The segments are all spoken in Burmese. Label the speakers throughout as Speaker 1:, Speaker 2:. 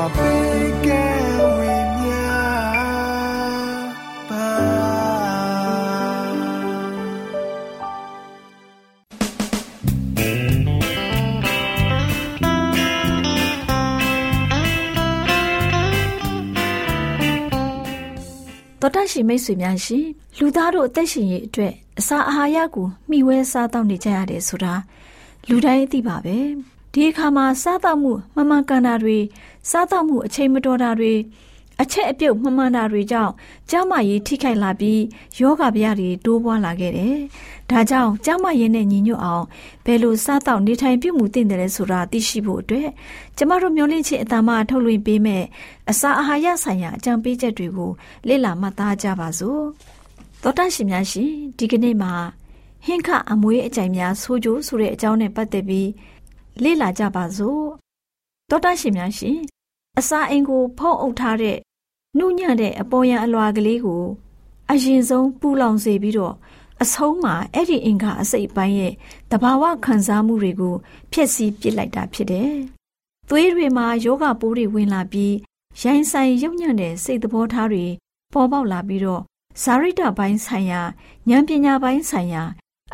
Speaker 1: တော်တရှိမိတ်ဆွေများရှင်လူသားတို့အသက်ရှင်ရေးအတွက်အစာအာဟာရကိုမျှဝဲစားတောက်နေကြရတယ်ဆိုတာလူတိုင်းသိပါပဲ ဒီအခါမှာစားတောက်မှုမမှန်ကန်တာတွေစားတောက်မှုအချိန်မတော်တာတွေအချက်အပြုတ်မမှန်တာတွေကြောင့်ကျန်းမာရေးထိခိုက်လာပြီးယောဂဗျာတွေတိုးပွားလာခဲ့တယ်။ဒါကြောင့်ကျန်းမာရေးနဲ့ညီညွတ်အောင်ဘယ်လိုစားတောက်နေထိုင်ပြုမှုသင့်တယ်လဲဆိုတာသိရှိဖို့အတွက်ကျမတို့မျိုးလင့်ချင်းအတ္တမထုတ်လွှင့်ပေးမဲ့အစာအာဟာရဆိုင်ရာအကြံပေးချက်တွေကိုလေ့လာမှတ်သားကြပါစို့။သောတာရှင်များရှင်ဒီကနေ့မှာဟင်းခအမွေးအကြိုင်များဆိုးကျိုးဆိုတဲ့အကြောင်းနဲ့ပတ်သက်ပြီး လေ့လာကြပါစို့။သောတာရှင်များရှင်အစာအိမ်ကို ဖုံးအုပ်ထားတဲ့နှုညံ့တဲ့အပေါ်ယံအလွာကလေးကို အရင်ဆုံးပူလောင်စေပြီးတော့အဆုံးမှာအဲ့ဒီအင်္ဂါအစိတ်ပိုင်းရဲ့တဘာဝခံစားမှုတွေကိုဖျက်ဆီးပစ်လိုက်တာဖြစ်တယ်။သွေးတွေမှာယောဂပိုးတွေဝင်လာပြီးရိုင်းဆိုင်ရုပ်ညံ့တဲ့စိတ်သဘောထားတွေပေါ်ပေါက်လာပြီးတော့ဇာရိတပိုင်းဆိုင်ရာဉာဏ်ပညာပိုင်းဆိုင်ရာ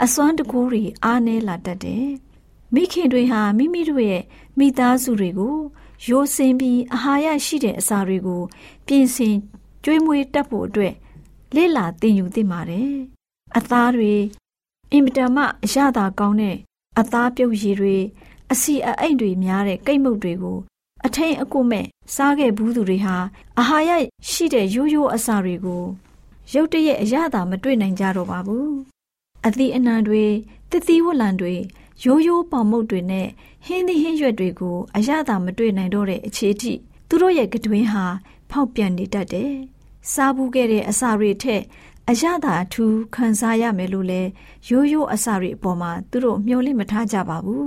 Speaker 1: အစွမ်းတကူတွေအားနည်းလာတတ်တယ်။ မိခင်တွေဟာမိမိတို့ရဲ့မိသားစုတွေကိုရိုးစင်ပြီးအာဟာရရှိတဲ့အစာတွေကို ပြင်ဆင်ကျွေးမွေးတတ်ဖို့အတွက်လေ့လာသင်ယူသင့်ပါတယ်။အသားတွေအင်မတန်မှအရသာကောင်းတဲ့အသားပြုတ်ရည်တွေအစီအအိမ်တွေများတဲ့ကိတ်မုတ်တွေကိုအထိန်အကွမဲ့စားခဲ့ဘူးသူတွေဟာအာဟာရရှိတဲ့ရိုးရိုးအစာတွေကိုရုတ်တရက်အရသာမတွေ့နိုင်ကြတော့ပါဘူး။အသီးအနှံတွေတသီးဝလံတွေ ရိုးရိုးပေါင်မုတ်တွေနဲ့ဟင်းသီးဟင်းရွက်တွေကိုအရသာမတွေ့နိုင်တော့တဲ့အခြေအထိသူတို့ရဲ့ကတွင်ဟာဖောက်ပြန်နေတတ်တယ်။စားဘူးခဲ့တဲ့အစာတွေထက်အရသာအထူးခံစားရမယ်လို့လဲရိုးရိုးအစာတွေအပေါ်မှာသူတို့မျှော်လင့်မထားကြပါဘူး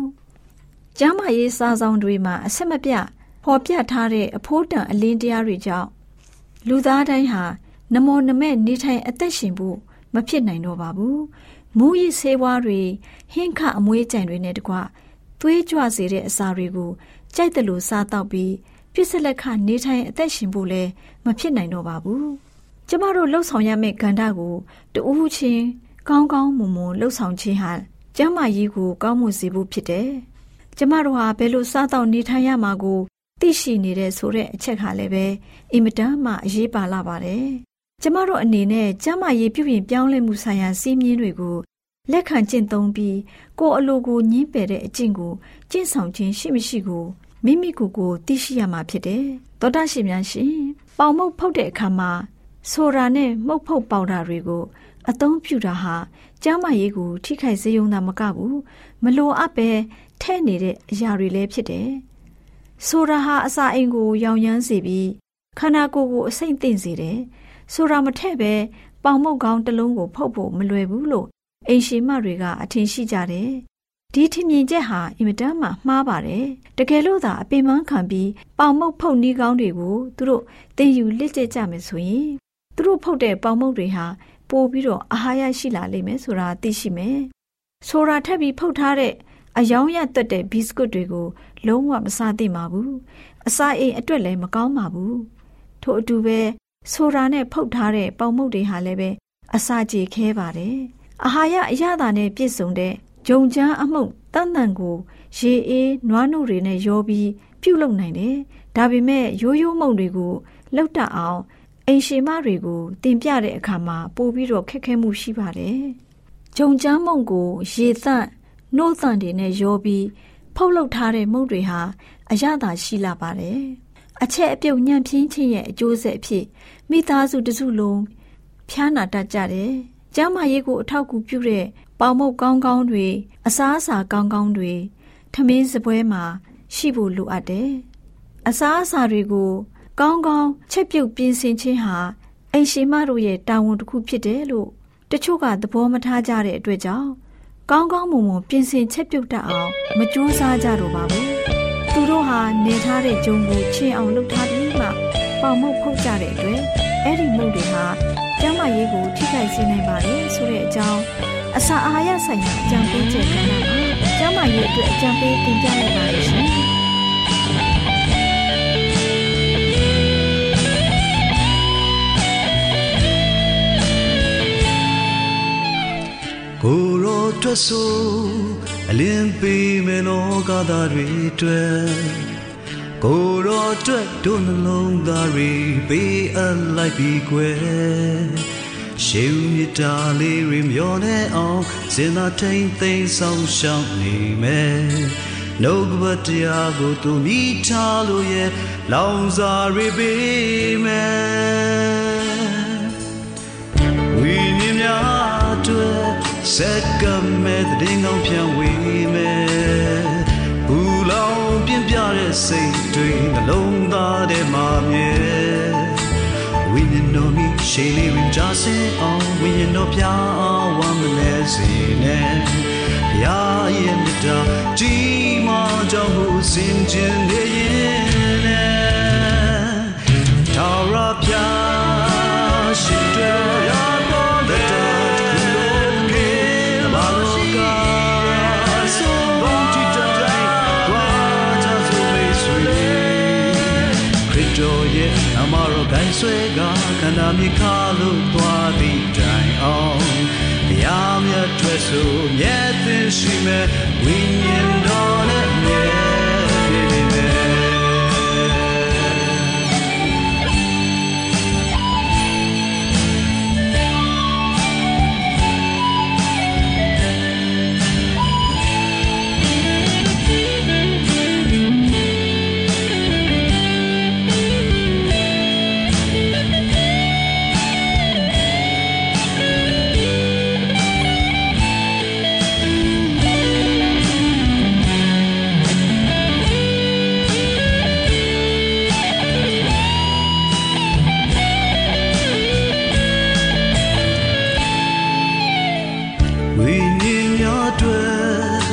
Speaker 1: ။ကျမ်းမာရေးစားဆောင်တွေမှာအဆက်မပြတ်ဖော်ပြထားတဲ့အဖိုးတန်အလင်းတရားတွေကြောင့်လူသားတိုင်းဟာနမောနမဲ့နေထိုင်အသက်ရှင်ဖို့မဖြစ်နိုင်တော့ပါဘူး မူရည်ဆေးဝါးတွေဟင်းခအမွေးကြံတွေနဲ့တကွသွေးကြွစေတဲ့အစာတွေကိုကြိုက်တယ်လို့စားတော့ပြီးပြစ်စလက်ခနေထိုင်အသက်ရှင်ဖို့လည်းမဖြစ်နိုင်တော့ပါဘူးကျမတို့လှုပ်ဆောင်ရမယ့်ကဏ္ဍကိုတူးချင်းကောင်းကောင်းမွန်မွန်လှုပ်ဆောင်ခြင်းဟာကျမကြီးကိုကောင်းမွန်စေဖို့ဖြစ်တယ်ကျမတို့ဟာဘယ်လိုစားတော့နေထိုင်ရမှာကိုသိရှိနေတဲ့ဆိုတဲ့အချက်ခါလည်းပဲအင်မတန်မှအရေးပါလာပါတယ် ကျမတို့အနေနဲ့ကျမရေးပြုပြင်ပြောင်းလဲမှုဆိုင်ရာစီးမြင်တွေကိုလက်ခံကျင့်သုံးပြီးကိုယ်အလိုကိုညှင်းပယ်တဲ့အကျင့်ကိုကျင့်ဆောင်ခြင်းရှိမရှိကိုမိမိကိုယ်ကိုသိရှိရမှာဖြစ်တယ်။သောတာရှင်များရှင်ပေါင်မုတ်ဖုတ်တဲ့အခါမှာဆိုတာနဲ့မှုတ်ဖုတ်ပေါင်တာတွေကို အသုံးပြုတာဟာကျမ်းမာရေးကိုထိခိုက်စေုံသာမကဘူးမလိုအပ်ပဲထဲ့နေတဲ့အရာတွေလည်းဖြစ်တယ်။ဆိုတာဟာအစာအိမ်ကို ရောင်ရမ်းစေပြီးခန္ဓာကိုယ်ကိုအစိမ့်သိမ့်စေတယ်။ ဆိုတာမထက်ပဲပေါင်မုတ်ကောင်းတစ်လုံးကိုဖုတ်ဖို့မလွယ်ဘူးလို့အိမ်ရှိမတွေကအထင်ရှိကြတယ်ဒီထင်မြင်ချက်ဟာအင်မတန်မှမှားပါတယ်တကယ်လို့သာအပင်ပန်းခံပြီးပေါင်မုတ်ဖုတ်နီးကောင်းတွေကိုသူတို့တင်ယူလက်ကျက်ကြမယ်ဆိုရင်သူတို့ဖုတ်တဲ့ပေါင်မုတ်တွေဟာပိုပြီးတော့အာဟာရရှိလာလိမ့်မယ်ဆိုတာသိရှိမယ်ဆိုတာထပ်ပြီးဖုတ်ထားတဲ့အယောင်ရသွက်တဲ့ဘီစကွတ်တွေကို လုံးဝမစားသင့်ပါဘူးအစာအိမ်အတွက်လည်းမကောင်းပါဘူးထို့အတူပဲ ဆိုတာနဲ့ဖုတ်ထားတဲ့ပေါင်မုတ်တွေဟာလည်းပဲအစာကြေခဲပါတယ်အာဟာရအရသာနဲ့ပြည့်စုံတဲ့ဂျုံချမ်းအမှုန့်တန်တန်ကိုရေအေးနွားနို့တွေနဲ့ရောပြီးပြုတ်လုံနိုင်တယ်ဒါပေမဲ့ရိုးရိုးမုံတွေကိုလှုပ်တတ်အောင်အိမ်ရှင်မတွေကိုတင်ပြတဲ့အခါမှာပို့ပြီးတော့ခက်ခဲမှုရှိပါတယ်ဂျုံချမ်းမုံကိုရေသန့်နှိုးသန့်တွေနဲ့ရောပြီးဖုတ်လုထားတဲ့မုံတွေဟာအရသာရှိလာပါတယ် အချက်အပြုတ်ညံ့ပြင်းခြင်းရဲ့အကျိုးဆက်အဖြစ်မိသားစုတစုလုံးဖျားနာတတ်ကြတယ်။ကျမ်းမာရေးကိုအထောက်အကူပြုတဲ့ပေါမုတ်ကောင်းကောင်းတွေအစားအစာကောင်းကောင်းတွေထမင်းစပွဲမှာရှိဖို့လိုအပ်တယ်။အစားအစာတွေကို ကောင်းကောင်းချက်ပြုတ်ပြင်ဆင်ခြင်းဟာအိမ်ရှင်မတို့ရဲ့တာဝန်တစ်ခုဖြစ်တယ်လို့တချို့ကသဘောမထားကြတဲ့အတွက်ကြောင့်ကောင်းကောင်းမွန်မွန်ပြင်ဆင်ချက်ပြုတ်တတ်အောင်မကြိုးစားကြတော့ပါဘူး။ သူတို့ဟာနေထားတဲ့ဂျုံကိုချင်းအောင်လုပ်ထားပြီးမှပေါမုတ်ဖုတ်ကြတဲ့အတွက်အဲ့ဒီမုတ်တွေဟာကျန်းမာရေးကိုထိခိုက်စေနိုင်ပါတယ်ဆိုတဲ့အကြောင်းအစာအာဟာရဆိုင်ရာအကြံပေးချက်ကဏ္ဍမှာကျန်းမာရေးအတွက်အကြံပေးတင်ပြလိုက်ပါရရှင်။
Speaker 2: ကိုရောအတွက်ဆို အလင်းပေးမယ်လောကသားတွေအတွက်ကိုရောအတွက်တို့နှလုံးသားတွေပေးအပ်လိုက်ပြီးကွယ်ရှေးဦးမြတာလေးတွေမျောနေအောင်စင်သာထိန်သိမ်းဆောင်ရှောင်းနေမယ်နှုတ်ကပတရားကိုသူမိထားလို့ရဲ့လောင်စာတွေပေးမယ် စက်ကမဲ့တဲ့ငောင်းပြန်ဝေးမယ်ဘူးလောင်ပြင်းပြတဲ့စိတ်တွေနှလုံးသားထဲမှာမြဲဝိညာဉ်တော်မိရှေးလေးဝင်ကြစေအောင်ဝိညာဉ်တော်ပြအောင်ဝမ်းမလဲစေနဲ့ဘုရားရဲ့မြတ်တာကြီးမားကြောင့်ကိုစင်ကြင်နေ တော်ရဲ့အမတော်ဂိုင်းဆွဲကခန္ဓာမြေခါလို့သွားသည့်တိုင်အောင်တရားမြတ်ထွက်ဆိုမြတ်သင်ရှိမဲ့ဝိညာဉ်တော်နဲ့မြဲနေ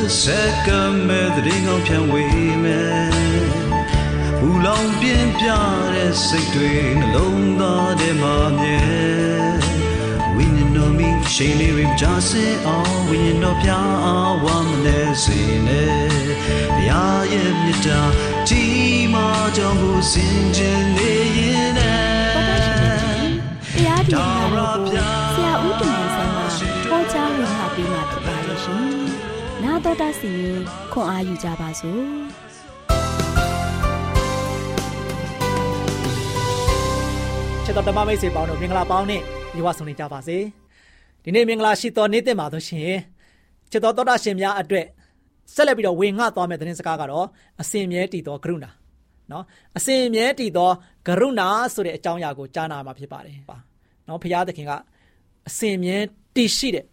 Speaker 2: အတွက်စက္ကမဲ့တဲ့ငောင်းပြန်ဝေးမယ်ဘူလောင်ပြင်းပြတဲ့စိတ်တွေနှလုံးသားထဲမှာမြဲဝိညာဉ်တော်မိရှိန်လေးတွေကြားစင်အောင်ဝိညာဉ်တော်ပြအောင်ဝမ်းမလဲစေနဲ့ဘုရားရဲ့မြတ်တာကြီးမားကြောင့်ကိုစင်ကြင်နေရင်နဲ့
Speaker 3: တရားဒီနာတော်ကိုဆရာဦးတင်မေဆန်းကဟောကြားဝင်လာပြီးမှဖြစ်ပါရဲ့ရှင်။ နာတော်တာစီရင်ခွန်အားယူကြပါစို့။
Speaker 4: ချစ်တော်ဓမ္မမိတ်ဆွေပေါင်းတို့မင်္ဂလာပေါင်းနဲ့ညီဝဆုံနေကြပါစေဒီနေ့မင်္ဂလာရှိတော်နေ့တင်ပါလို့ရှင်ချစ်တော်သောတာရှင်များအတွက်ဆက်လက်ပြီးတော့ဝေငှသွားမယ့်သတင်းစကားကတော့အစဉ်မြဲတည်သောကရုဏာနော်အစဉ်မြဲတည်သောကရုဏာဆိုတဲ့အကြောင်းအရာကိုကြားနာမှာဖြစ်ပါတယ်ပါနော်ဖရာသခင်ကအစဉ်မြဲတည်ရှိတဲ့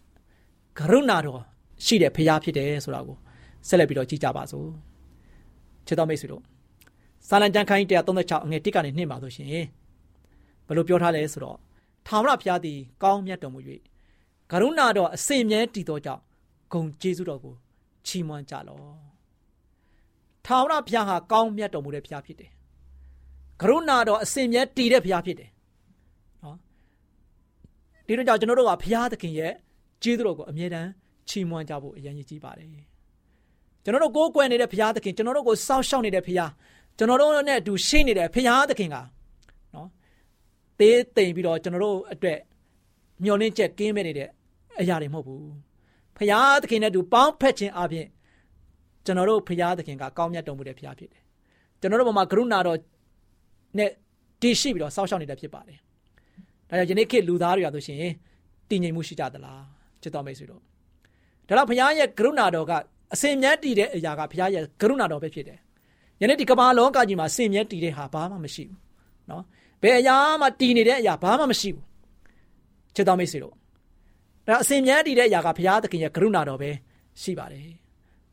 Speaker 4: ကရုဏာတော် ရှိတဲ့ဖရာဖြစ်တယ်ဆိုတာကိုဆက်လက်ပြီးတော့ကြည့်ကြပါစို့ချစ်တော်မိတ်ဆွေတို့စာလံကျမ်းခန်းကြီး136အငယ်1ကနေ2ပါဆိုရှင်ဘယ်လိုပြောထားလဲဆိုတော့ထာဝရဘုရားသည်ကောင်းမြတ်တော်မူ၍ကရုဏာတော်အစဉ်မြဲတည်သောကြောင့်ဂုံကျေးဇူးတော်ကိုချီးမွမ်းကြလော့ထာဝရဘုရားဟာကောင်းမြတ်တော်မူတဲ့ဘုရားဖြစ်တယ်ကရုဏာတော်အစဉ်မြဲတည်တဲ့ဘုရားဖြစ်တယ်နော်ဒီတော့ကြောင့်ကျွန်တော်တို့ကဘုရားသခင်ရဲ့ကျေးဇူးတော်ကိုအမြဲတမ်း ချီးမွမ်းကြဖို့အရင်ကြီးပါတယ်ကျွန်တော်တို့ကိုးကွယ်နေတဲ့ဘုရားသခင်ကျွန်တော်တို့ကိုစောင့်ရှောက်နေတဲ့ဘုရားကျွန်တော်တို့နဲ့အတူရှိနေတဲ့ဘုရားသခင်ကနော်သေးသိမ့်ပြီးတော့ကျွန်တော်တို့အတွက်မျောလင်းချက်ကင်းမဲ့နေတဲ့အရာတွေမဟုတ်ဘူးဖရာသခင်နဲ့တူပေါင်းဖက်ခြင်းအပြင်ကျွန်တော်တို့ဖရာသခင်ကကောင်းမြတ်တော်မူတဲ့ဖရာဖြစ်တယ်ကျွန်တော်တို့ဘုံမှာကရုဏာတော်နဲ့တည်ရှိပြီးတော့စောင့်ရှောက်နေတဲ့ဖြစ်ပါတယ်ဒါကြောင့်ယနေ့ခေတ်လူသားတွေရဆိုရှင်တည်ငြိမ်မှုရှိကြသလားချစ်တော်မိတ်ဆွေတို့ ဒါတော့ဖရာရဲ့ကရုဏာတော်ကအစင်မြတ်တည်တဲ့အရာကဖရာရဲ့ကရုဏာတော်ပဲဖြစ်တယ်ယနေ့ဒီကမ္ဘာလောကကြီးမှာစင်မြတ်တည်တဲ့ဟာဘာမှမရှိဘူးနော်ဘယ်အရာမှတည်နေတဲ့အရာဘာမှမရှိဘူးချစ်တော်မိတ်ဆွေတို့ဒါအစင်မြဲတည်တဲ့အရာကဘုရားသခင်ရဲ့ကရုဏာတော်ပဲရှိပါတယ်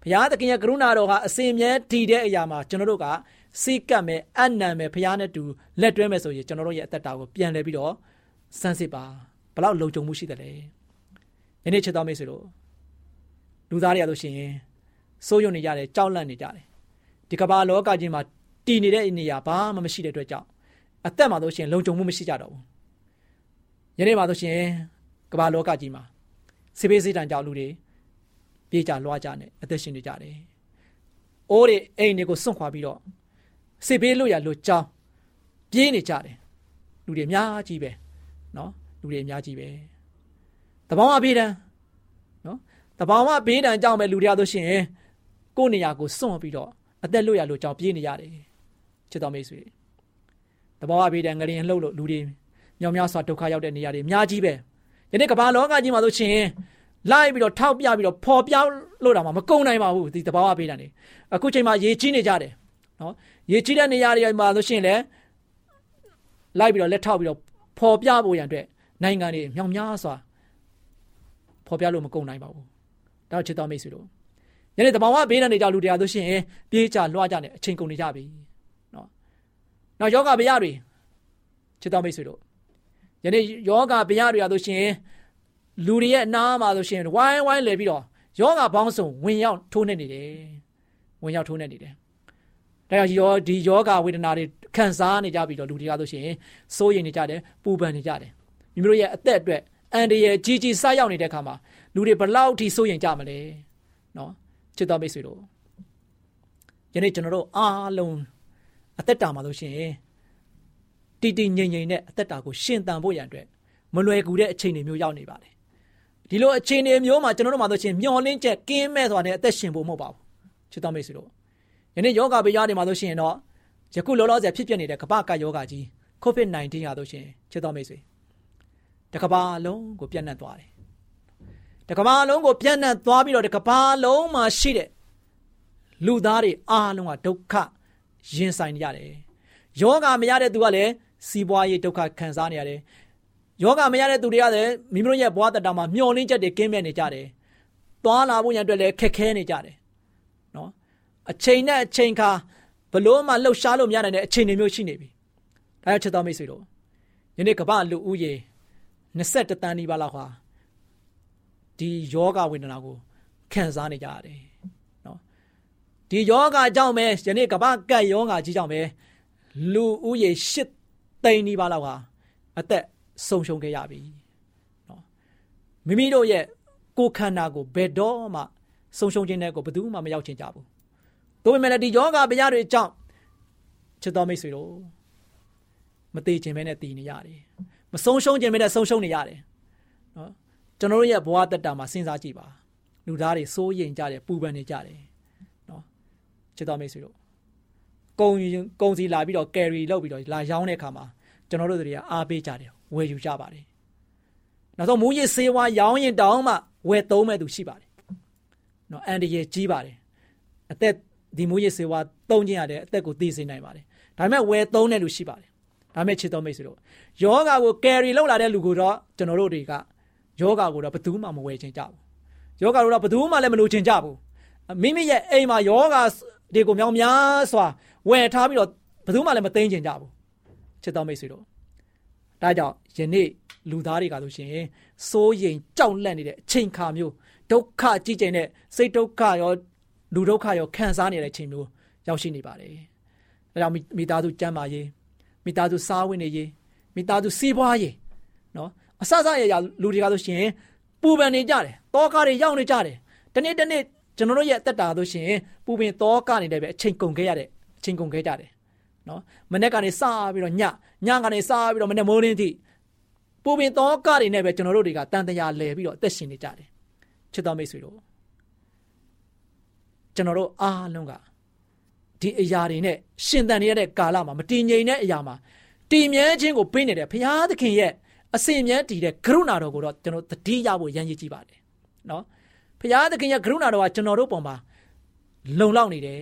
Speaker 4: ဘုရားသခင်ရဲ့ကရုဏာတော်ကအစင်မြဲတည်တဲ့အရာမှာကျွန်တော်တို့ကစိတ်ကပ်မယ်အနံမယ်ဘုရားနဲ့တူလက်တွဲမယ်ဆိုရင်ကျွန်တော်တို့ရဲ့အသက်တာကိုပြန်လဲပြီးတော့စမ်းစစ်ပါဘလောက်လုံခြုံမှုရှိတယ်လဲယနေ့ချစ်တော်မိတ်ဆွေတို့ လူသားတွေရလို့ရှိရင်စိုးရုံနေကြတယ်ကြောက်လန့်နေကြတယ်ဒီကမ္ဘာလောကကြီးမှာတည်နေတဲ့နေရာဘာမှမရှိတဲ့အတွက်ကြောင့်အသက်မှာဆိုရှင်လုံခြုံမှုမရှိကြတော့ဘူးယနေ့မှာဆိုရှင်ကမ္ဘာလောကကြီးမှာစေဘေးစေးတံကြောင့်လူတွေပြေးကြလွှားကြနဲ့အသက်ရှင်နေကြတယ်။အိုးတွေအိမ်တွေကိုစွန့်ခွာပြီးတော့စေဘေးလို့ရလို့ကြောင်းပြေးနေကြတယ်။လူတွေအများကြီးပဲနော်လူတွေအများကြီးပဲ။တဘောင်းအဘေးတန်းနော် တဘောင်းအဘေးတန်းကြောင့်ပဲလူတွေရလို့ရှိရင်ကိုယ့်နေရာကိုစွန့်ပြီးတော့အသက်လို့ရလို့ကြောင်းပြေးနေရတယ်။ချစ်တော်မိတ်ဆွေတဘောင်းအဘေးတန်းငရင်လှုပ်လို့လူတွေမြောင်များစွာဒုက္ခရောက်တဲ့နေရာတွေအများကြီးပဲယနေ့ကမ္ဘာလောကကြီးမှာဆိုရှင်လိုက်ပြီးတော့ထောက်ပြပြီးတော့ဖော်ပြလို့တော့မကုံနိုင်ပါဘူးဒီတဘာဝပေးတာနေအခုချိန်မှာရေကြီးနေကြတယ်နော်ရေကြီးတဲ့နေရာတွေမှာဆိုရှင်လည်းလိုက်ပြီးတော့လက်ထောက်ပြီးတော့ဖော်ပြဖို့ရန်အတွက်နိုင်ငံတွေမြောင်များစွာဖော်ပြလို့မကုံနိုင်ပါဘူး ဒါချစ်တော်မိတ်ဆွေတို့ယနေ့တဘာဝဘေးဒဏ်တွေကြောင့်လူတရားဆိုရှင်ပြေးကြလွှားကြနေအချိန်ကုန်နေကြပြီနော်နောက်ယောဂဗျာတွေချစ်တော်မိတ်ဆွေတို့ယနေ့ယောဂဗျာတွေရဆိုရှင်လူတွေရဲ့အနာမှာဆိုရှင်ဝိုင်းဝိုင်းလဲပြီးတော့ယောဂဘောင်းစုံဝင်ရောက်ထိုးနေနေတယ်ဝင်ရောက်ထိုးနေနေတယ်ဒါကြောင့်ယောဒီယောဂဝေဒနာတွေခံစားနေကြပြီးတော့လူတွေကဆိုရှင်စိုးရိမ်နေကြတယ်ပူပန်နေကြတယ်မိမိတို့ရဲ့အသက်အတွက်အန်တရယ်ကြီးကြီးစားရောက်နေတဲ့အခါမှာ လူတွေဘလောက်ထိစိုးရိမ်ကြမလဲနော်ချစ်တော်မိတ်ဆွေတို့ယနေ့ကျွန်တော်တို့အားလုံးအသက်တာမှာဆိုရှင်တည်တည်ငြိမ်ငြိမ်နဲ့အသက်တာကိုရှင်သန်ဖို့ရန်အတွက်မလွယ်ကူတဲ့အခြေအနေမျိုးရောက်နေပါတယ်ဒီလိုအခြေအနေမျိုးမှာကျွန်တော်တို့မှာဆိုရှင်မျောလင်းချက်ကင်းမဲ့ဆိုတာနဲ့အသက်ရှင်ဖို့မဟုတ်ပါဘူးချစ်တော်မိတ်ဆွေတို့ယနေ့ယောဂဘေးရားတွေမှာဆိုရှင်တော့ယခုလောလောဆယ်ဖြစ်ပျက်နေတဲ့ကမ္ဘာကယောဂကြီး COVID-19 ဟာဆိုရှင်ချစ်တော်မိတ်ဆွေတကဘာလုံးကိုပြန့်နှံ့သွားတယ် တကဘာလုံးကိုပြန့်နှံ့သွားပြီးတော့တကဘာလုံးမှာရှိတဲ့လူသားတွေအားလုံးကဒုက္ခရင်ဆိုင်နေရတယ်ယောဂမရတဲ့သူကလည်းစီးပွားရေးဒုက္ခခံစားနေရတယ်ယောဂမရတဲ့သူတွေကလည်းမိမိတို့ရဲ့ဘဝတတမှာမျောလင်းချက်တွေကင်းမဲ့နေကြတယ်။သွားလာဖို့ရန်အတွက်လည်းခက်ခဲနေကြတယ်။နော်အချိန်နဲ့အချိန်ခါဘလို့မှလှုပ်ရှားလို့မရနိုင်တဲ့အခြေအနေမျိုးရှိနေပြီ။ဒါကြောင့်ချက်တော်မိတ်ဆွေတို့ယနေ့ကမ္ဘာလူဦးရေ21တန်းနီးပါးလောက်ဟာ ဒီယောဂဝေဒနာကိုခံစားနေကြရတယ်။နော်ဒီယောဂကြောင့်ပဲယနေ့ကမ္ဘာကပ်ယောဂကြီးကြောင့်ပဲလူဦးရေ8သိန်းနီးပါးလောက်ဟာအသက်ဆုံးရှုံးခဲ့ရပြီနော်မိမိတို့ရဲ့ကိုယ်ခန္ဓာကိုဘယ်တော့မှဆုံးရှုံးခြင်းတဲ့ကိုဘယ်သူမှမရောက်ချင်ကြဘူး။ဒါပေမဲ့ဒီယောဂဗျာတွေကြောင့်ချစ်တော်မိတ်ဆွေတို့မသေးခြင်းပဲနဲ့တည်နေရတယ်။မဆုံးရှုံးခြင်းပဲနဲ့ဆုံးရှုံးနေရတယ်။နော် ကျွန်တော်တို့ရဲ့ဘဝတက်တာမှာစဉ်းစားကြည့်ပါ။လူသားတွေစိုးရိမ်ကြတယ်ပူပန်နေကြတယ်။နော်ချစ်တော်မိတ်ဆွေတို့ကုံကုံစီလာပြီးတော့ကယ်ရီလုပ်ပြီးတော့လာရောင်းတဲ့အခါမှာကျွန်တော်တို့တွေကအားပေးကြတယ်ဝယ်ယူကြပါတယ်။နောက်ဆုံးမူရစ်ဆေးဝါးရောင်းရင်တောင်းမှဝယ်သုံးမဲ့သူရှိပါတယ်။နော်အန်တရယ်ကြီးပါတယ်။အသက်ဒီမူရစ်ဆေးဝါးသုံးခြင်းရတဲ့အသက်ကိုသိစေနိုင်ပါတယ်။ဒါပေမဲ့ဝယ်သုံးတဲ့လူရှိပါတယ်။ဒါပေမဲ့ချစ်တော်မိတ်ဆွေတို့ယောဂါကိုကယ်ရီလောက်လာတဲ့လူကိုတော့ကျွန်တော်တို့တွေက ယောဂါကိုတော့ဘယ်သူမှမဝယ်ချင်ကြဘူး။ယောဂါကိုတော့ဘယ်သူမှလည်းမလိုချင်ကြဘူး။မိမိရဲ့အိမ်မှာယောဂါတွေကိုမြောင်များစွာဝယ်ထားပြီးတော့ဘယ်သူမှလည်းမသိမ်းချင်ကြဘူး။ချစ်တော်မိတ်ဆွေတို့ဒါကြောင့်ယနေ့လူသားတွေကဆိုရှင်စိုးရိမ်ကြောက်လန့်နေတဲ့အချိန်ခါမျိုးဒုက္ခကြီးကျယ်တဲ့စိတ်ဒုက္ခရောလူဒုက္ခရောခံစားနေတဲ့အချိန်မျိုးရောက်ရှိနေပါတယ်။ဒါကြောင့်မိသားစုကျမ်းမာရေးမိသားစုစားဝတ်နေရေးမိသားစုစီးပွားရေးနော် အဆအဆရရလူတွေကဆိုရှင်ပူပန်နေကြတယ်တောကားတွေရောက်နေကြတယ်တနေ့တနေ့ကျွန်တော်တို့ရဲ့အသက်တာဆိုရှင်ပူပင်တောကားနေတဲ့ပဲအချိန်ကုန်ခဲ့ရတဲ့အချိန်ကုန်ခဲ့ကြတယ်နော်မနေ့ကနေစပြီးတော့ညညကနေစပြီးတော့မနေ့မိုးရင်းထိပူပင်တောကားတွေနဲ့ပဲကျွန်တော်တို့တွေကတန်တရားလဲပြီးတော့အသက်ရှင်နေကြတယ်ချစ်တော်မိတ်ဆွေတို့ကျွန်တော်တို့အားလုံးကဒီအရာတွေနဲ့ရှင်သန်နေရတဲ့ကာလမှာမတည်ငြိမ်တဲ့အရာမှာတည်မြဲခြင်းကိုပေးနေတဲ့ဘုရားသခင်ရဲ့ အစင်မြဲတည်တဲ့ကရုဏာတော်ကိုတော့ကျွန်တော်တတိယဖို့ရန်ရည်ကြည့်ပါတယ်နော်ဘုရားသခင်ရဲ့ကရုဏာတော်ကကျွန်တော်တို့ပုံမှာလုံလောက်နေတယ်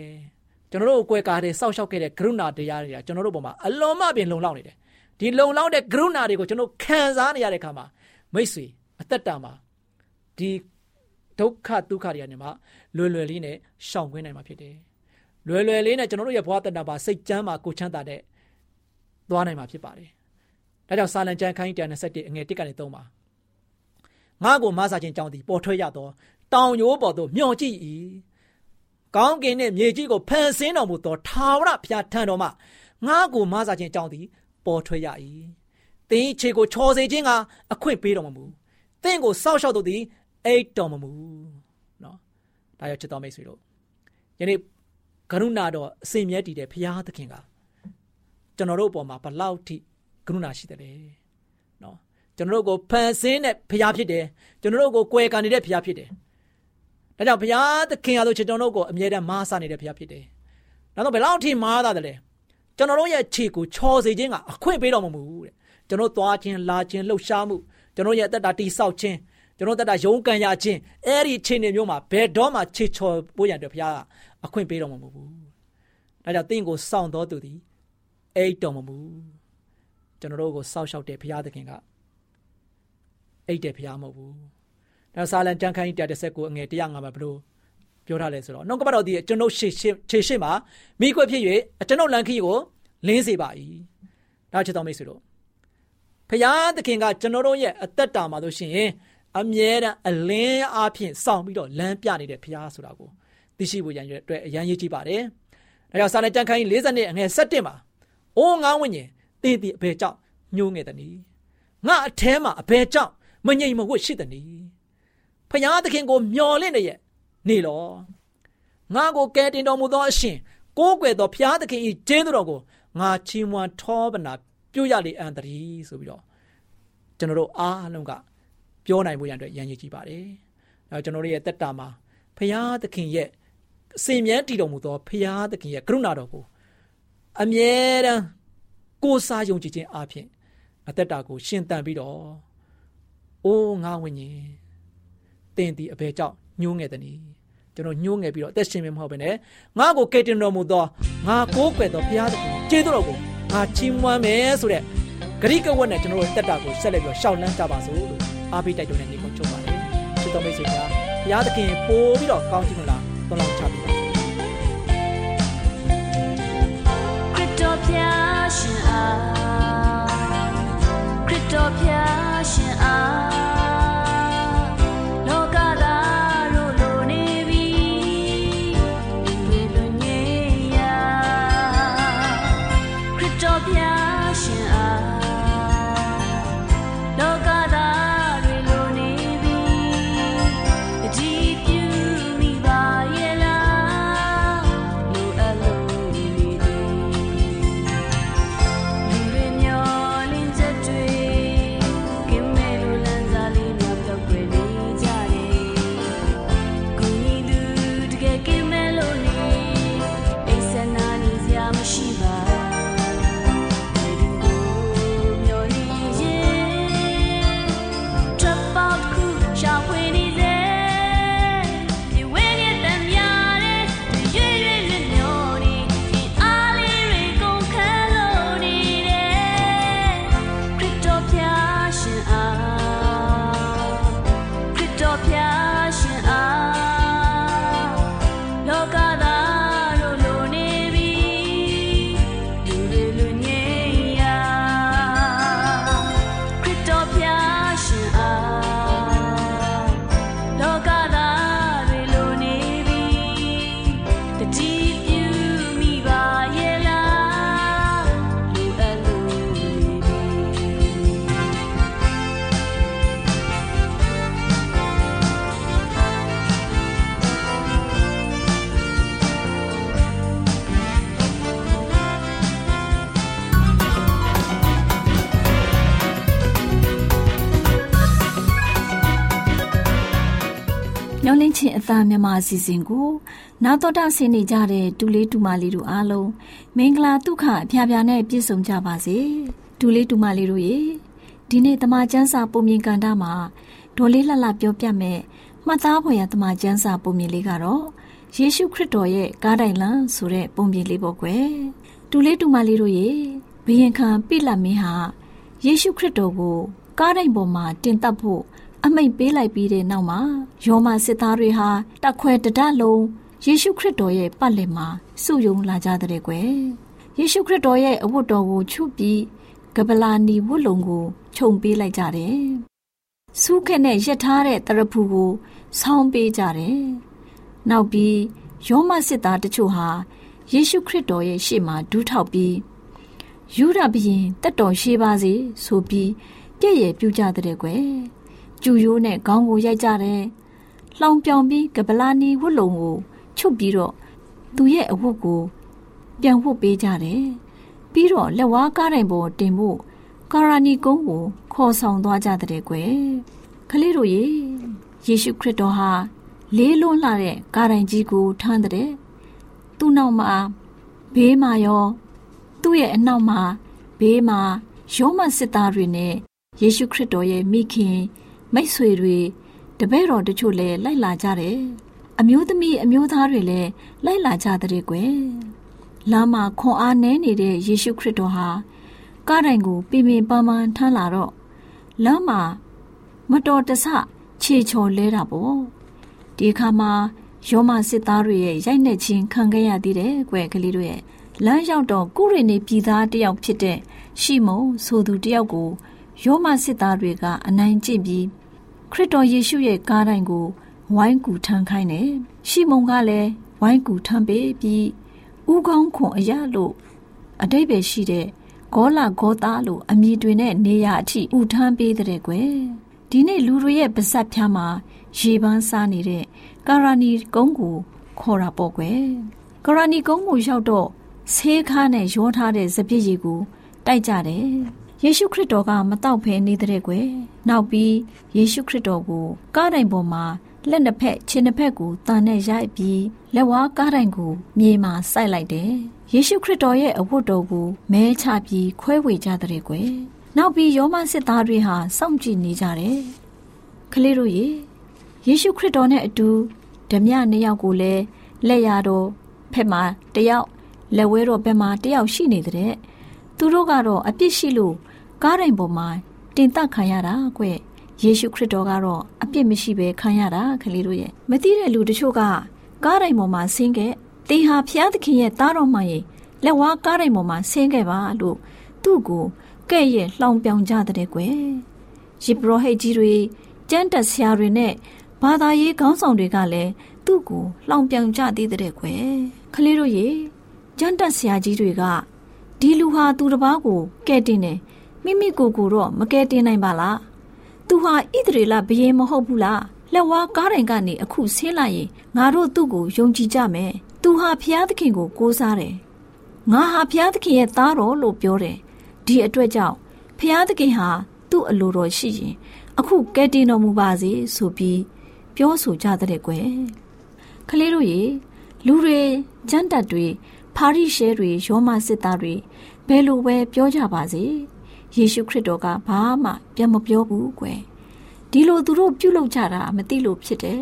Speaker 4: ကျွန်တော်တို့ကိုယ်ကားတဲ့စောက်ရှောက်ခဲ့တဲ့ကရုဏာတရားတွေကကျွန်တော်တို့ပုံမှာအလွန်မှပင်လုံလောက်နေတယ်ဒီလုံလောက်တဲ့ကရုဏာတွေကိုကျွန်တော်ခံစားနေရတဲ့အခါမှာမိတ်ဆွေအသက်တာမှာဒီဒုက္ခဒုက္ခတွေကနေမှလွယ်လွယ်လေးနဲ့ရှောင်ခွင့်နိုင်မှာဖြစ်တယ်လွယ်လွယ်လေးနဲ့ကျွန်တော်တို့ရဲ့ဘဝတဏ္ဍာပါစိတ်ချမ်းမှာကိုချမ်းသာတဲ့သွားနိုင်မှာဖြစ်ပါတယ် ဒါကြောင့်စာလံကျမ်းခန်းကြီး121အငယ်1ကနေ3ပါငါကိုမဆာခြင်းကြောင့်ဒီပေါ်ထွက်ရတော့တောင်ရိုးပေါ်သို့မျှော်ကြည့်၏ကောင်းကင်နှင့်မြေကြီးကိုဖန်ဆင်းတော်မူသောထာဝရဘုရားထံတော်မှငါကိုမဆာခြင်းကြောင့်ဒီပေါ်ထွက်ရ၏သင်ခြေကိုချော်စေခြင်းကအခွင့်ပေးတော်မမူသင်ကိုစောက်ရှောက်တော်သည်အိတ်တော်မမူနော်ဒါရောက်ချစ်တော်မိတ်ဆွေတို့ယနေ့ကရုဏာတော်အစဉ်မြဲတည်တဲ့ဘုရားသခင်ကကျွန်တော်တို့အပေါ်မှာဘလောက်ထိ ကရုဏာရှိတယ်လေနော်ကျွန်တော်တို့ကိုဖန်ဆင်းတဲ့ဘုရားဖြစ်တယ်ကျွန်တော်တို့ကိုကွယ်ကန်နေတဲ့ဘုရားဖြစ်တယ်ဒါကြောင့်ဘုရားသခင်အားလို့ကျွန်တော်တို့ကိုအမြဲတမ်းမားဆနေတဲ့ဘုရားဖြစ်တယ်နောက်တော့ဘယ်လောက်ထိမားတာလဲကျွန်တော်တို့ရဲ့ခြေကိုချော်စေခြင်းကအခွင့်ပေးတော်မမူတဲ့ကျွန်တော်သွားခြင်းလာခြင်းလှုပ်ရှားမှုကျွန်တော်ရဲ့အသက်တာတိဆောက်ခြင်းကျွန်တော်တက်တာရုံးကန်ရခြင်းအဲ့ဒီခြေနေမျိုးမှာဘယ်တော့မှခြေချော်ပိုးရတဲ့ဘုရားကအခွင့်ပေးတော်မမူဘူးဒါကြောင့်တင့်ကိုစောင့်တော်သူသည်အိတ်တော်မမူ ကျွန်တော်တို့ကိုစောက်ရှောက်တဲ့ဘုရားသခင်ကအိတ်တဲ့ဘုရားမဟုတ်ဘူးဒါစာလံကြံခိုင်းတဲ့ဆက်ကိုအငယ်105မှာဘလို့ပြောထားလဲဆိုတော့နှုတ်ကပတ်တော်ဒီကျွန်ုပ်ရှေ့ခြေရှိမှာမိခွက်ဖြစ်၍ကျွန်ုပ်လန်ခီကိုလင်းစေပါ၏ဒါချစ်တော်မိတ်ဆွေတို့ဘုရားသခင်ကကျွန်တော်တို့ရဲ့အသက်တာမှာလို့ရှိရင်အမြဲတမ်းအလင်းအားဖြင့်စောင့်ပြီးတော့လမ်းပြနေတဲ့ဘုရားဆိုတာကိုသိရှိဖို့ရန်အတွက်အရန်ရည်ကြည့်ပါတယ်။ဒါကြောင့်စာနယ်ကြံခိုင်း40နှစ်အငယ်7မှာအိုးငါဝိညာဉ် တည်တည်အဘယ်ကြောင့်ညှိုးငယ်တည်းငါအแทမှာအဘယ်ကြောင့်မငြိမ်မဝှက်ရှိတည်းဖယားသခင်ကိုမျော်လင့်နေရဲ့နေလောငါကိုကဲတင်တော်မူသောအရှင်ကိုးကွယ်သောဖယားသခင်၏ကျင်းတော်ကိုငါချီးမွမ်းထောပနာပြုရလေအံတည်းဆိုပြီးတော့ကျွန်တော်တို့အားလုံးကပြောနိုင်မှုရန်အတွက်ရန်ရည်ကြည့်ပါတယ်။အဲကျွန်တော်တို့ရဲ့တက်တာမှာဖယားသခင်ရဲ့အစဉ်မြဲတည်တော်မူသောဖယားသခင်ရဲ့ကရုဏာတော်ကိုအမြဲတမ်း ကိုးစားယုံကြည်ခြင်းအပြင်အသက်တာကိုရှင်သန်ပြီးတော့အိုးငါဝိညာဉ်တင်ဒီအဘဲကြောင့်ညှိုးငယ်တဲ့နီကျွန်တော်ညှိုးငယ်ပြီးတော့အသက်ရှင်မဟုတ်ဘဲနဲ့ငါ့ကိုကယ်တင်တော်မူသောငါကိုးကွယ်သောဘုရားသခင်ကျေးဇူးတော်ကိုငါချီးမွမ်းမယ်ဆိုတဲ့ဂရိကဝတ်နဲ့ကျွန်တော်တို့တက်တာကိုဆက်လက်ပြီးတော့ရှောက်လန်းကြပါစို့လို့အားပေးတိုက်တွန်းတဲ့နေ့ကိုချုပ်ပါတယ်ချစ်တော်မိတ်ဆွေများဘုရားသခင်ပို့ပြီးတော့ကောင်းချီးမလားသွန်လောင်းချပေးပါ
Speaker 5: ခရစ်တော် ဖျားရှင်အားခရစ်တော်ဖျားရှင်အား လင်းချင်းအသားမြန်မာ
Speaker 1: အစီအစဉ်ကိုနာတော်တာဆင်းနေကြတဲ့ဒူလေးဒူမလေးတို့အားလုံးမင်္ဂလာဒုက္ခအဖျားဖျားနဲ့ပြည့်စုံကြပါစေဒူလေးဒူမလေးတို့ရေဒီနေ့တမချန်းစာပုံမြင်ကန်တာမှာဒေါ်လေးလှလှပြောပြမယ်မှတ်သားဖွယ်ရတမချန်းစာပုံမြင်လေးကတော့ယေရှုခရစ်တော်ရဲ့ကားတိုင်လံဆိုတဲ့ပုံပြင်လေးပေါ့ကွယ်ဒူလေးဒူမလေးတို့ရေဘယင်ခံပိလမင်းဟာယေရှုခရစ်တော်ကိုကားတိုင်ပေါ်မှာတင်တပ်ဖို့ အမိတ်ပေးလိုက်ပြီးတဲ့နောက်မှာယောမစစ်သားတွေဟာတက်ခွဲတဒလုံးယေရှုခရစ်တော်ရဲ့ပတ်လည်မှာစုယုံလာကြတဲ့ကွယ်ယေရှုခရစ်တော်ရဲ့အဝတ်တော်ကိုချုပ်ပြီးကပလာနီဝတ်လုံကိုခြုံပေးလိုက်ကြတယ်။စုခက်နဲ့ရက်ထားတဲ့တရဖူကိုဆောင်းပေးကြတယ်။နောက်ပြီးယောမစစ်သားတချို့ဟာယေရှုခရစ်တော်ရဲ့ရှေ့မှာဒူးထောက်ပြီးယူရဘရင်တက်တော်ရှိပါစေဆိုပြီးပြည့်ရပြူကြတဲ့ကွယ် ကျူရိုးနဲ့ခေါင်းကိုရိုက်ကြတယ်လှောင်ပြောင်ပြီးကပလာနီဝတ်လုံကိုချုပ်ပြီးတော့သူရဲ့အဝတ်ကိုပြန်ဝတ်ပေးကြတယ်ပြီးတော့လက်ဝါးကားတိုင်ပေါ်တင်ဖို့ကာရာနီကုန်းကိုခေါ်ဆောင်သွားကြတဲ့ကွယ်ခလေးတို့ရေယေရှုခရစ်တော်ဟာလေးလွန်းလာတဲ့ကားတိုင်ကြီးကိုထမ်းတဲ့သူ့နောက်မှာဘေးမှာရော သူ့ရဲ့အနောက်မှာဘေးမှာယောမစစ်သားတွေနဲ့ယေရှုခရစ်တော်ရဲ့မိခင် မိတ်ဆွေတွေတပည့်တော်တချို့လည်းလိုက်လာကြတယ်အမျိုးသမီးအမျိုးသားတွေလည်းလိုက်လာကြတဲ့ကွယ်လမ်းမှာခွန်အားနည်းနေတဲ့ယေရှုခရစ်တော်ဟာကားတိုင်ကိုပင်ပင်ပန်းပန်းထမ်းလာတော့လမ်းမှာမတော်တဆခြေချော်လဲတာပေါ့ဒီအခါမှာယောမစစ်သားတွေရဲ့ရိုက်နှက်ခြင်းခံခဲ့ရသေးတယ်ကွယ်ကလေးတို့ရဲ့လမ်းရောက်တော့ကုရိနေပြည်သားတယောက်ဖြစ်တဲ့ရှီမုန်ဆိုသူတယောက်ကိုယောမစစ်သားတွေကအနိုင်ကျင့်ပြီး ခရစ်တော်ယေရှုရဲ့ကားတိုင်ကိုဝိုင်းကူထမ်းခိုင်းတယ်။ရှီမုန်ကလည်းဝိုင်းကူထမ်းပေးပြီးဥကောင်းခွန်အရလို့အတိတ်ပဲရှိတဲ့ဂောလာဂောသားလို့အမည်တွင်တဲ့နေရာအထိဥထမ်းပေးတဲ့ကွယ်။ဒီနေ့လူတွေရဲ့ပါဇက်ဖြားမှာရေပန်းစားနေတဲ့ကာရာနီကုန်းကိုခေါ်တာပေါ့ကွယ်။ကာရာနီကုန်းကိုရောက်တော့ဆေးခါနဲ့ရောထားတဲ့စပစ်ရည်ကိုတိုက်ကြတယ် ယေရှုခရစ်တော်ကမတော့ဖဲနေတဲ့ကွယ်နောက်ပြီးယေရှုခရစ်တော်ကိုကားတိုင်ပေါ်မှာလက်နှစ်ဖက်ခြေနှစ်ဖက်ကိုတန်နဲ့ရိုက်ပြီးလက်ဝါးကားတိုင်ကိုမြေမှာစိုက်လိုက်တယ်ယေရှုခရစ်တော်ရဲ့အဝတ်တော်ကိုမဲချပြီးခွဲဝေကြတဲ့ကွယ်နောက်ပြီးယောမစစ်သားတွေဟာစောင့်ကြည့်နေကြတယ်ကလေးတို့ရေယေရှုခရစ်တော်နဲ့အတူဓမြနှစ်ယောက်ကိုလည်းလက်ရတော်ဖက်မှာတယောက်လက်ဝဲတော်ဘက်မှာတယောက်ရှိနေတဲ့သူတို့ကတော့အပြစ်ရှိလို့ ကားတိုင်ပေါ်မှာတင်သက်ခံရတာကွယေရှုခရစ်တော်ကတော့အပြစ်မရှိဘဲခံရတာကလေးတို့ရဲ့မသိတဲ့လူတချို့ကကားတိုင်ပေါ်မှာဆင်းခဲ့တင်ဟာဖျားသခင်ရဲ့သားတော်မှရင်လက်ဝါးကားတိုင်ပေါ်မှာဆင်းခဲ့ပါလို့သူ့ကိုကဲ့ရဲ့လှောင်ပြောင်ကြတဲ့ကွယ်ယေဘရဟိတ်ကြီးတွေကျမ်းတက်ဆရာတွေနဲ့ဘာသာရေးခေါင်းဆောင်တွေကလည်းသူ့ကိုလှောင်ပြောင်ကြသေးတဲ့ကွယ်ကလေးတို့ရေကျမ်းတက်ဆရာကြီးတွေကဒီလူဟာသူတစ်ပါးကိုကဲ့တင်တယ် မိမိကိုယ်ကိုတော့မကဲတင်နိုင်ပါလားသူဟာဣသရေလဘယင်မဟုတ်ဘူးလားလက်ဝါးကားတိုင်ကနေအခုဆင်းလာရင်ငါတို့သူ့ကိုယုံကြည်ကြမယ်သူဟာဖျားသခင်ကိုကိုးစားတယ်ငါဟာဖျားသခင်ရဲ့သားတော်လို့ပြောတယ်ဒီအတွက်ကြောင့်ဖျားသခင်ဟာသူ့အလိုတော်ရှိရင်အခုကဲတင်တော်မူပါစေဆိုပြီးပြောဆိုကြတဲ့ကွယ်ကလေးတို့ရေလူတွေကျန်းတက်တွေဖာရိရှဲတွေယောမစစ်သားတွေဘယ်လိုပဲပြောကြပါစေ ယေရှုခရစ်တော်ကဘာမှပြန်မပြောဘူးကွယ်ဒီလိုသူတို့ပြုလုပ်ကြတာမသိလို့ဖြစ်တယ်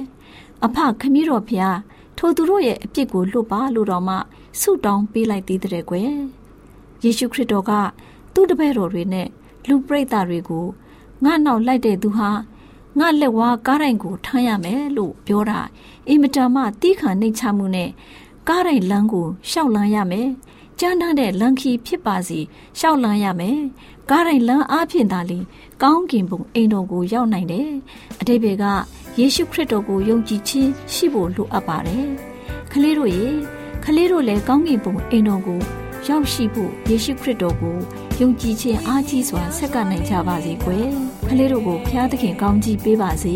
Speaker 1: အဖခမည်းတော်ဖျားထိုသူတို့ရဲ့အပြစ်ကိုလွတ်ပါလို့တော့မှဆုတောင်းပေးလိုက်သေးတဲ့ကွယ်ယေရှုခရစ်တော်ကသူ့တပည့်တော်တွေနဲ့လူပရိသတ်တွေကိုငါနောက်လိုက်တဲ့သူဟာငါလက်ဝါးကားတိုင်ကိုထမ်းရမယ်လို့ပြောတာအင်မတန်မှတီးခံနှိမ်ချမှုနဲ့ကားတိုင်လမ်းကိုရှောက်လန်းရမယ်ကြမ်းတမ်းတဲ့လန်ခီဖြစ်ပါစီရှောက်လန်းရမယ် ကားတိုင်းလမ်းအားဖြင့်သာလျှင်ကောင်းကင်ဘုံအိမ်တော်ကိုရောက်နိုင်တယ်အတိပ္ပယ်ကယေရှုခရစ်တော်ကိုယုံကြည်ခြင်းရှိဖို့လိုအပ်ပါတယ်ခလေးတို့ရေခလေးတို့လည်းကောင်းကင်ဘုံအိမ်တော်ကိုရောက်ရှိဖို့ယေရှုခရစ်တော်ကိုယုံကြည်ခြင်းအားကြီးစွာဆက်ကပ်နိုင်ကြပါစေကွယ်ခလေးတို့ကိုဖျားသခင်ကောင်းကြီးပေးပါစေ